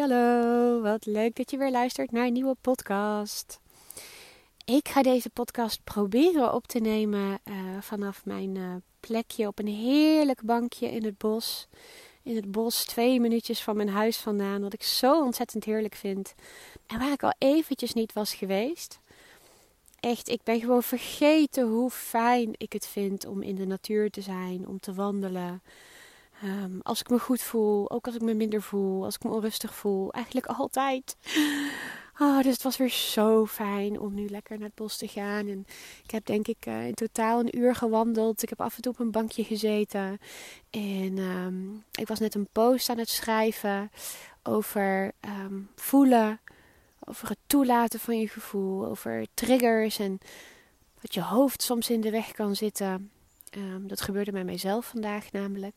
hallo. Wat leuk dat je weer luistert naar een nieuwe podcast. Ik ga deze podcast proberen op te nemen uh, vanaf mijn uh, plekje op een heerlijk bankje in het bos. In het bos, twee minuutjes van mijn huis vandaan, wat ik zo ontzettend heerlijk vind. En waar ik al eventjes niet was geweest. Echt, ik ben gewoon vergeten hoe fijn ik het vind om in de natuur te zijn, om te wandelen. Um, als ik me goed voel, ook als ik me minder voel, als ik me onrustig voel. Eigenlijk altijd. Oh, dus het was weer zo fijn om nu lekker naar het bos te gaan. En ik heb denk ik uh, in totaal een uur gewandeld. Ik heb af en toe op een bankje gezeten. En um, ik was net een post aan het schrijven over um, voelen. Over het toelaten van je gevoel. Over triggers en wat je hoofd soms in de weg kan zitten. dat gebeurde bij mijzelf vandaag namelijk.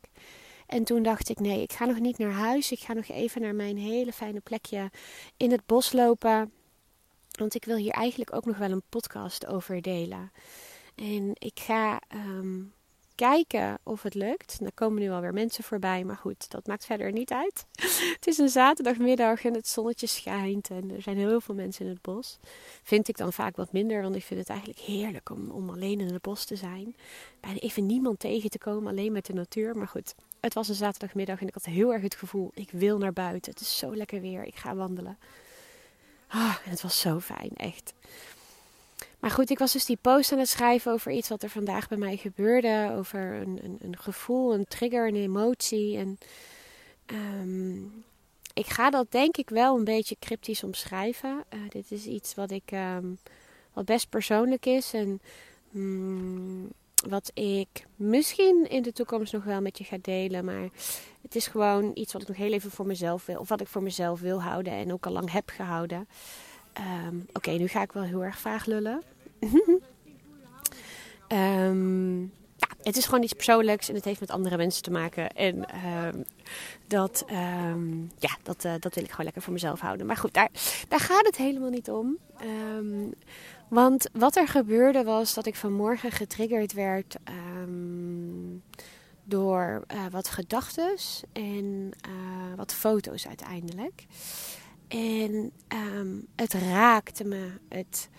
En toen dacht ik, nee, ik ga nog niet naar huis. Ik ga nog even naar mijn hele fijne plekje in het bos lopen. Want ik wil hier eigenlijk ook nog wel een podcast over delen. En ik ga um, kijken of het lukt. Er komen nu alweer mensen voorbij, maar goed, dat maakt verder niet uit. het is een zaterdagmiddag en het zonnetje schijnt en er zijn heel veel mensen in het bos. Vind ik dan vaak wat minder, want ik vind het eigenlijk heerlijk om, om alleen in het bos te zijn. Bijna even niemand tegen te komen, alleen met de natuur. Maar goed, het was een zaterdagmiddag en ik had heel erg het gevoel, ik wil naar buiten. Het is zo lekker weer, ik ga wandelen. Ah, het was zo fijn, echt. Maar goed, ik was dus die post aan het schrijven over iets wat er vandaag bij mij gebeurde. Over een, een, een gevoel, een trigger, een emotie. En um, ik ga dat denk ik wel een beetje cryptisch omschrijven. Uh, dit is iets wat ik um, wat best persoonlijk is. En um, wat ik misschien in de toekomst nog wel met je ga delen. Maar het is gewoon iets wat ik nog heel even voor mezelf wil. Of wat ik voor mezelf wil houden en ook al lang heb gehouden. Um, Oké, nu ga ik wel heel erg vaag lullen. ja, het is gewoon iets persoonlijks en het heeft met andere mensen te maken. En um, dat, ja, dat, uh, dat wil ik gewoon lekker voor mezelf houden. Maar goed, daar, daar gaat het helemaal niet om. Want wat er gebeurde was dat ik vanmorgen getriggerd werd door uh, wat gedachten en uh, wat foto's uiteindelijk. En um, het raakte me, het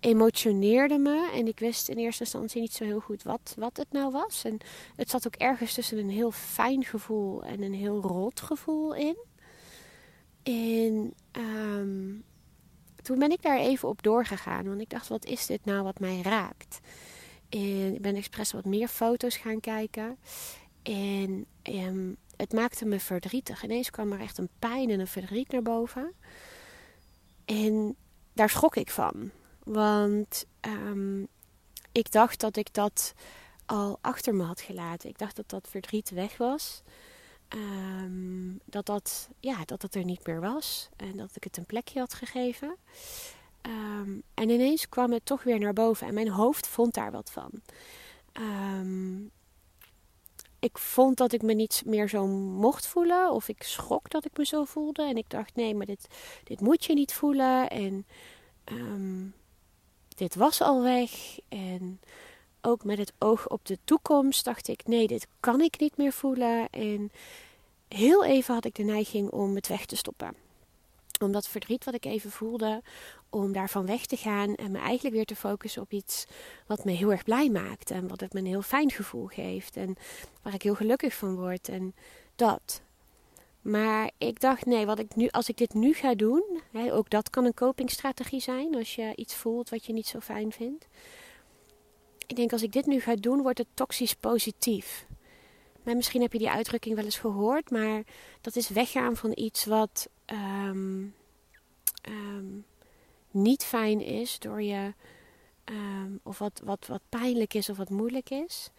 emotioneerde me. En ik wist in eerste instantie niet zo heel goed wat, wat het nou was. En het zat ook ergens tussen een heel fijn gevoel en een heel rot gevoel in. En um, toen ben ik daar even op doorgegaan. Want ik dacht, wat is dit nou wat mij raakt? En ik ben expres wat meer foto's gaan kijken. En um, het maakte me verdrietig. Ineens kwam er echt een pijn en een verdriet naar boven. En daar schrok ik van. Want um, ik dacht dat ik dat al achter me had gelaten. Ik dacht dat dat verdriet weg was. Um, dat, dat, ja, dat dat er niet meer was. En dat ik het een plekje had gegeven. Um, en ineens kwam het toch weer naar boven. En mijn hoofd vond daar wat van. Um, ik vond dat ik me niet meer zo mocht voelen. Of ik schrok dat ik me zo voelde. En ik dacht, nee, maar dit, dit moet je niet voelen. En dit was al weg. En ook met het oog op de toekomst dacht ik, nee, dit kan ik niet meer voelen. En heel even had ik de neiging om het weg te stoppen. Om dat verdriet wat ik even voelde, om daarvan weg te gaan en me eigenlijk weer te focussen op iets wat me heel erg blij maakt en wat het me een heel fijn gevoel geeft en waar ik heel gelukkig van word en dat. Maar ik dacht, nee, wat ik nu, als ik dit nu ga doen, hè, ook dat kan een copingstrategie zijn als je iets voelt wat je niet zo fijn vindt. Ik denk, als ik dit nu ga doen, wordt het toxisch positief. Maar misschien heb je die uitdrukking wel eens gehoord, maar dat is weggaan van iets wat um, um, niet fijn is door je, um, of wat, wat, wat pijnlijk is of wat moeilijk is,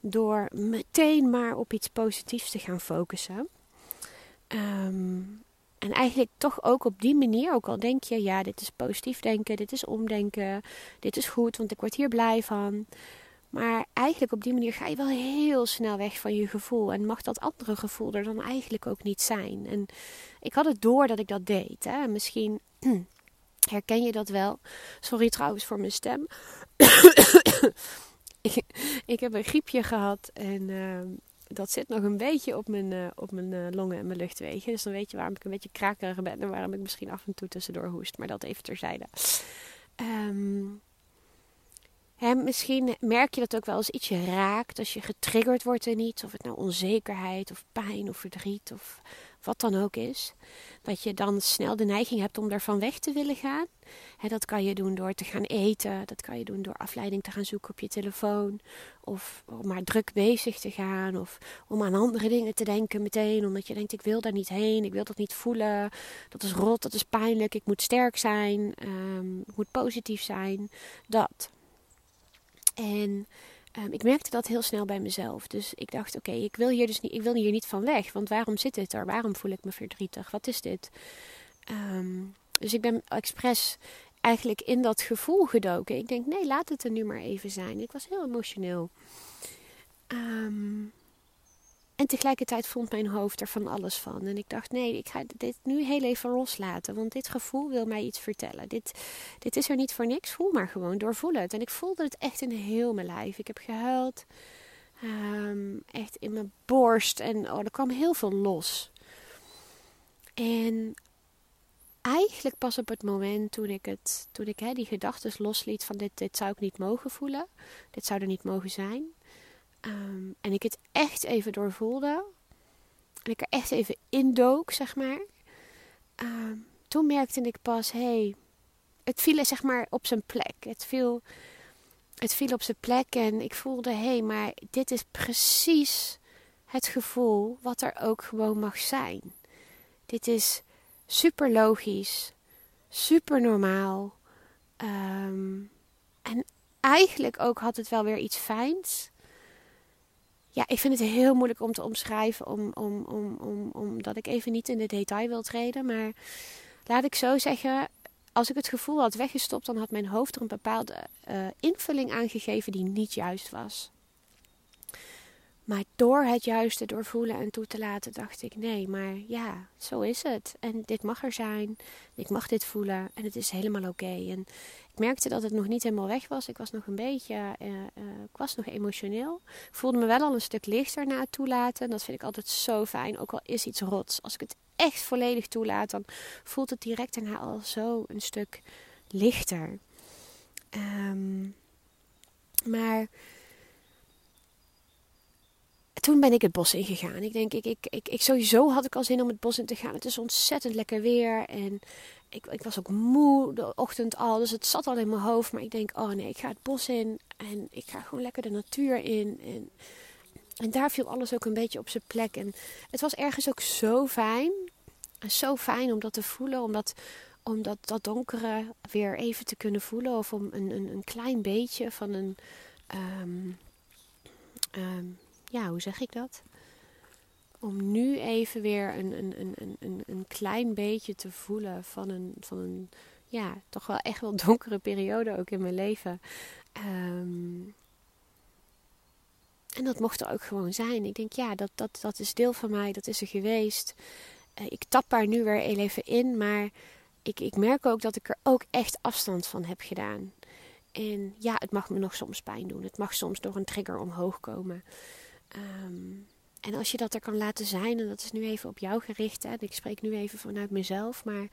door meteen maar op iets positiefs te gaan focussen. En eigenlijk toch ook op die manier, ook al denk je, ja, dit is positief denken, dit is omdenken, dit is goed, want ik word hier blij van. Maar eigenlijk op die manier ga je wel heel snel weg van je gevoel. En mag dat andere gevoel er dan eigenlijk ook niet zijn. En ik had het door dat ik dat deed. Hè. Misschien Herken je dat wel? Sorry trouwens voor mijn stem. ik, ik, heb een griepje gehad en uh, dat zit nog een beetje op mijn, uh, op mijn uh, longen en mijn luchtwegen. Dus dan weet je waarom ik een beetje krakerig ben en waarom ik misschien af en toe tussendoor hoest. Maar dat even terzijde. Hè, misschien merk je dat ook wel als iets je raakt, als je getriggerd wordt in iets, of het nou onzekerheid of pijn of verdriet of wat dan ook is, dat je dan snel de neiging hebt om daarvan weg te willen gaan. Dat kan je doen door te gaan eten, dat kan je doen door afleiding te gaan zoeken op je telefoon, of om maar druk bezig te gaan, of om aan andere dingen te denken meteen, omdat je denkt ik wil daar niet heen, ik wil dat niet voelen, dat is rot, dat is pijnlijk, ik moet sterk zijn, um, ik moet positief zijn, dat. En um, ik merkte dat heel snel bij mezelf. Dus ik dacht, oké, ik wil hier dus niet, ik wil hier niet van weg. Want waarom zit dit er? Waarom voel ik me verdrietig? Wat is dit? Um, dus ik ben expres eigenlijk in dat gevoel gedoken. Ik denk, nee, laat het er nu maar even zijn. Ik was heel emotioneel. Um, en tegelijkertijd vond mijn hoofd er van alles van. En ik dacht, nee, ik ga dit nu heel even loslaten. Want dit gevoel wil mij iets vertellen. Dit, dit is er niet voor niks. Voel maar gewoon, doorvoel het. En ik voelde het echt in heel mijn lijf. Ik heb gehuild. Um, echt in mijn borst. En oh, er kwam heel veel los. En eigenlijk pas op het moment toen ik, het, toen ik die gedachten losliet van dit, dit zou ik niet mogen voelen. Dit zou er niet mogen zijn. Um, en ik het echt even doorvoelde. En ik er echt even indook, zeg maar. Um, toen merkte ik pas, hé, hey, het viel zeg maar op zijn plek. Het viel, het viel op zijn plek en ik voelde, hé, hey, maar dit is precies het gevoel wat er ook gewoon mag zijn. Dit is super logisch, super normaal. Um, en eigenlijk ook had het wel weer iets fijns ja, ik vind het heel moeilijk om te omschrijven, om, om, om, om, omdat ik even niet in de detail wil treden. Maar laat ik zo zeggen, als ik het gevoel had weggestopt, dan had mijn hoofd er een bepaalde uh, invulling aangegeven die niet juist was. Maar door het juiste doorvoelen en toe te laten, dacht ik: nee, maar ja, zo is het. En dit mag er zijn. Ik mag dit voelen en het is helemaal oké. En ik merkte dat het nog niet helemaal weg was. Ik was nog een beetje, uh, uh, ik was nog emotioneel. Voelde me wel al een stuk lichter na het toelaten. Dat vind ik altijd zo fijn, ook al is iets rots. Als ik het echt volledig toelaat, dan voelt het direct daarna al zo een stuk lichter. Um, maar toen ben ik het bos ingegaan. Ik denk, ik, ik, ik, sowieso had ik al zin om het bos in te gaan. Het is ontzettend lekker weer. En ik, ik was ook moe de ochtend al. Dus het zat al in mijn hoofd. Maar ik denk, oh nee, ik ga het bos in. En ik ga gewoon lekker de natuur in. En, en daar viel alles ook een beetje op zijn plek. En het was ergens ook zo fijn. En zo fijn om dat te voelen. Om dat, om dat, dat donkere weer even te kunnen voelen. Of om een, een, een klein beetje van een... Um, um, ja, hoe zeg ik dat? Om nu even weer een, een, een, een, een klein beetje te voelen van een, van een, ja, toch wel echt wel donkere periode ook in mijn leven. Um, en dat mocht er ook gewoon zijn. Ik denk, ja, dat, dat, dat is deel van mij, dat is er geweest. Uh, ik tap daar nu weer even in, maar ik, ik merk ook dat ik er ook echt afstand van heb gedaan. En ja, het mag me nog soms pijn doen. Het mag soms door een trigger omhoog komen. Um, en als je dat er kan laten zijn, en dat is nu even op jou gericht, hè, ik spreek nu even vanuit mezelf, maar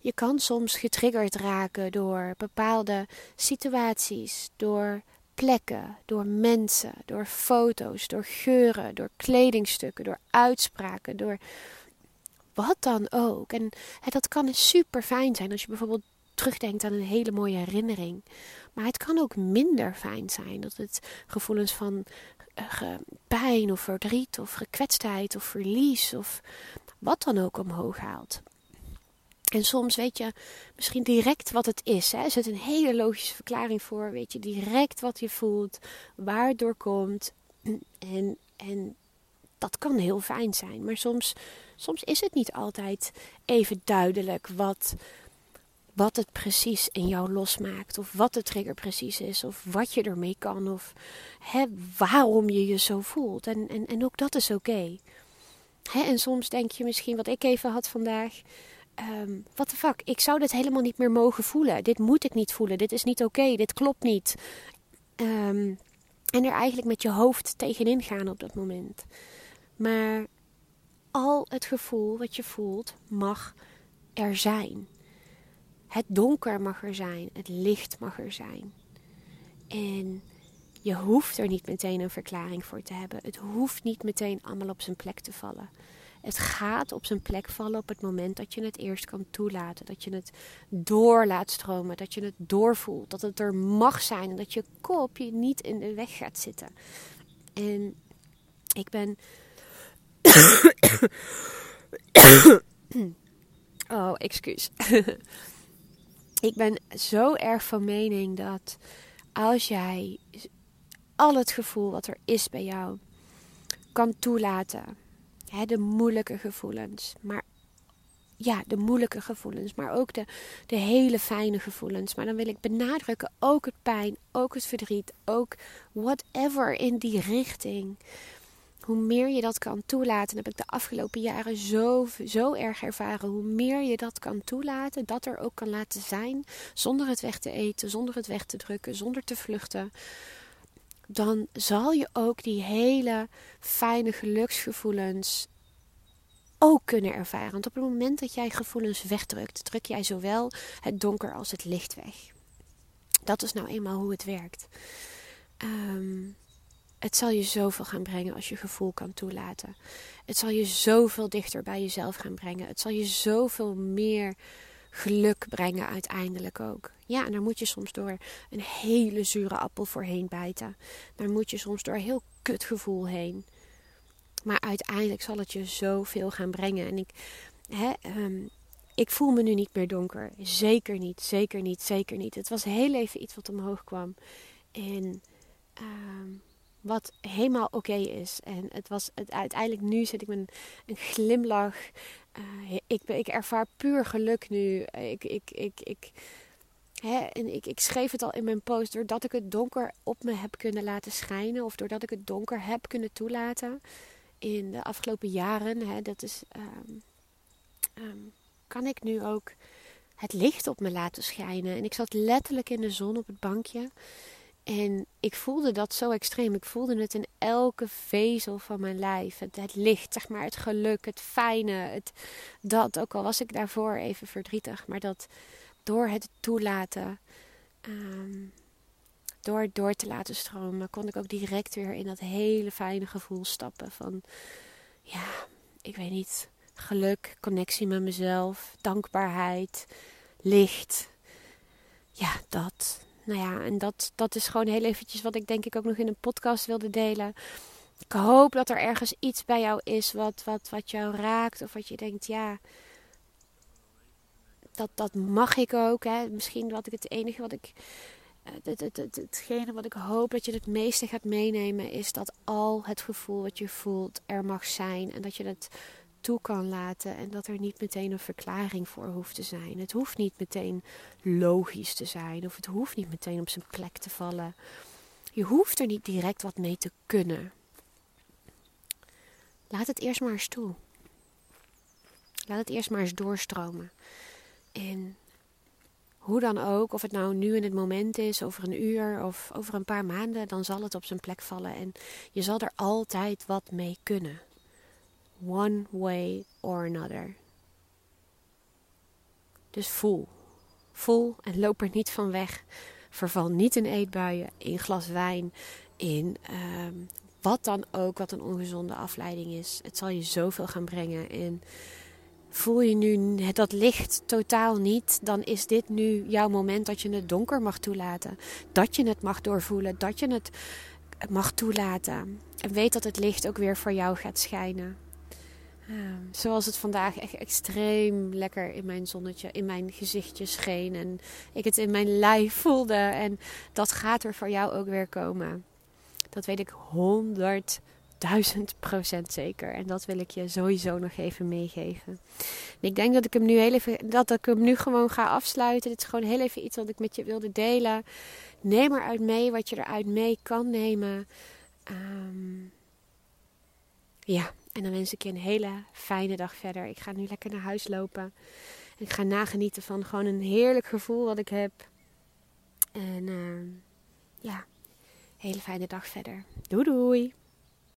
je kan soms getriggerd raken door bepaalde situaties, door plekken, door mensen, door foto's, door geuren, door kledingstukken, door uitspraken, door wat dan ook. En hè, dat kan super fijn zijn als je bijvoorbeeld terugdenkt aan een hele mooie herinnering. Maar het kan ook minder fijn zijn dat het gevoelens van pijn of verdriet of gekwetstheid of verlies of wat dan ook omhoog haalt. En soms weet je misschien direct wat het is. Hè? Er zit een hele logische verklaring voor. Weet je direct wat je voelt, waar het door komt. En, en dat kan heel fijn zijn. Maar soms, soms is het niet altijd even duidelijk wat, wat het precies in jou losmaakt. Of wat de trigger precies is. Of wat je ermee kan. Of hè, waarom je je zo voelt. En, en, en ook dat is oké. En soms denk je misschien wat ik even had vandaag. Um, what the fuck, ik zou dit helemaal niet meer mogen voelen. Dit moet ik niet voelen. Dit is niet oké. Dit klopt niet. Um, En er eigenlijk met je hoofd tegenin gaan op dat moment. Maar al het gevoel wat je voelt mag er zijn. Het donker mag er zijn, het licht mag er zijn. En je hoeft er niet meteen een verklaring voor te hebben. Het hoeft niet meteen allemaal op zijn plek te vallen. Het gaat op zijn plek vallen op het moment dat je het eerst kan toelaten. Dat je het door laat stromen. Dat je het doorvoelt. Dat het er mag zijn. En dat je kop je niet in de weg gaat zitten. En ik ben. oh, excuus. ik ben zo erg van mening dat als jij al het gevoel wat er is bij jou kan toelaten de moeilijke gevoelens. Maar ja, de moeilijke gevoelens, maar ook de, de hele fijne gevoelens. Maar dan wil ik benadrukken ook het pijn, ook het verdriet, ook whatever in die richting. Hoe meer je dat kan toelaten, heb ik de afgelopen jaren zo, zo erg ervaren. Hoe meer je dat kan toelaten, dat er ook kan laten zijn, zonder het weg te eten, zonder het weg te drukken, zonder te vluchten dan zal je ook die hele fijne geluksgevoelens ook kunnen ervaren. Want op het moment dat jij gevoelens wegdrukt, druk jij zowel het donker als het licht weg. Dat is nou eenmaal hoe het werkt. Ehm, het zal je zoveel gaan brengen als je gevoel kan toelaten. Het zal je zoveel dichter bij jezelf gaan brengen. Het zal je zoveel meer geluk brengen uiteindelijk ook. Ja, en daar moet je soms door een hele zure appel voorheen bijten. Daar moet je soms door een heel kut gevoel heen. Maar uiteindelijk zal het je zoveel gaan brengen. En ik, hè, ehm, ik voel me nu niet meer donker. Zeker niet, zeker niet, zeker niet. Het was heel even iets wat omhoog kwam. En ehm, wat helemaal oké is. En het was het, uiteindelijk nu zit ik met een, glimlach. Uh, ik, ik ervaar puur geluk nu. Ik, ik, ik, ik, hè, en ik, ik schreef het al in mijn post. Doordat ik het donker op me heb kunnen laten schijnen. Of doordat ik het donker heb kunnen toelaten. In de afgelopen jaren. Hè, dat is, um, um, kan ik nu ook het licht op me laten schijnen. En ik zat letterlijk in de zon op het bankje. En ik voelde dat zo extreem. Ik voelde het in elke vezel van mijn lijf. Het, licht, zeg maar, het geluk, het fijne. Het, dat, ook al was ik daarvoor even verdrietig. Maar dat door het toelaten, ehm, door het door te laten stromen, kon ik ook direct weer in dat hele fijne gevoel stappen. Van, ja, ik weet niet, geluk, connectie met mezelf, dankbaarheid, licht. Ja, dat nou ja, en dat, dat is gewoon heel eventjes wat ik denk ik ook nog in een podcast wilde delen. Ik hoop dat er ergens iets bij jou is wat, wat, wat jou raakt. Of wat je denkt, ja, dat, dat mag ik ook. Hè. Misschien wat ik het enige wat ik. Eh, het, het, het, hetgene wat ik hoop dat je het meeste gaat meenemen is dat al het gevoel wat je voelt er mag zijn. En dat je het toe kan laten en dat er niet meteen een verklaring voor hoeft te zijn. Het hoeft niet meteen logisch te zijn of het hoeft niet meteen op zijn plek te vallen. Je hoeft er niet direct wat mee te kunnen. Laat het eerst maar eens toe. Laat het eerst maar eens doorstromen. En hoe dan ook, of het nou nu in het moment is, over een uur of over een paar maanden, dan zal het op zijn plek vallen. En je zal er altijd wat mee kunnen one way or another. Dus voel. Voel en loop er niet van weg. Verval niet in eetbuien, in glas wijn, in ehm, wat dan ook wat een ongezonde afleiding is. Het zal je zoveel gaan brengen. En voel je nu dat licht totaal niet, dan is dit nu jouw moment dat je het donker mag toelaten. Dat je het mag doorvoelen, dat je het mag toelaten. En weet dat het licht ook weer voor jou gaat schijnen. Ehm, zoals het vandaag echt extreem lekker in mijn zonnetje, in mijn gezichtje scheen. En ik het in mijn lijf voelde. En dat gaat er voor jou ook weer komen. Dat weet ik honderdduizend procent zeker. En dat wil ik je sowieso nog even meegeven. ik denk dat ik hem nu heel even, dat ik hem nu gewoon ga afsluiten. Dit is gewoon heel even iets wat ik met je wilde delen. Neem eruit mee wat je eruit mee kan nemen. Um, ja, en dan wens ik je een hele fijne dag verder. Ik ga nu lekker naar huis lopen. Ik ga nagenieten van gewoon een heerlijk gevoel wat ik heb. En uh, ja, Hele fijne dag verder. Doei doei!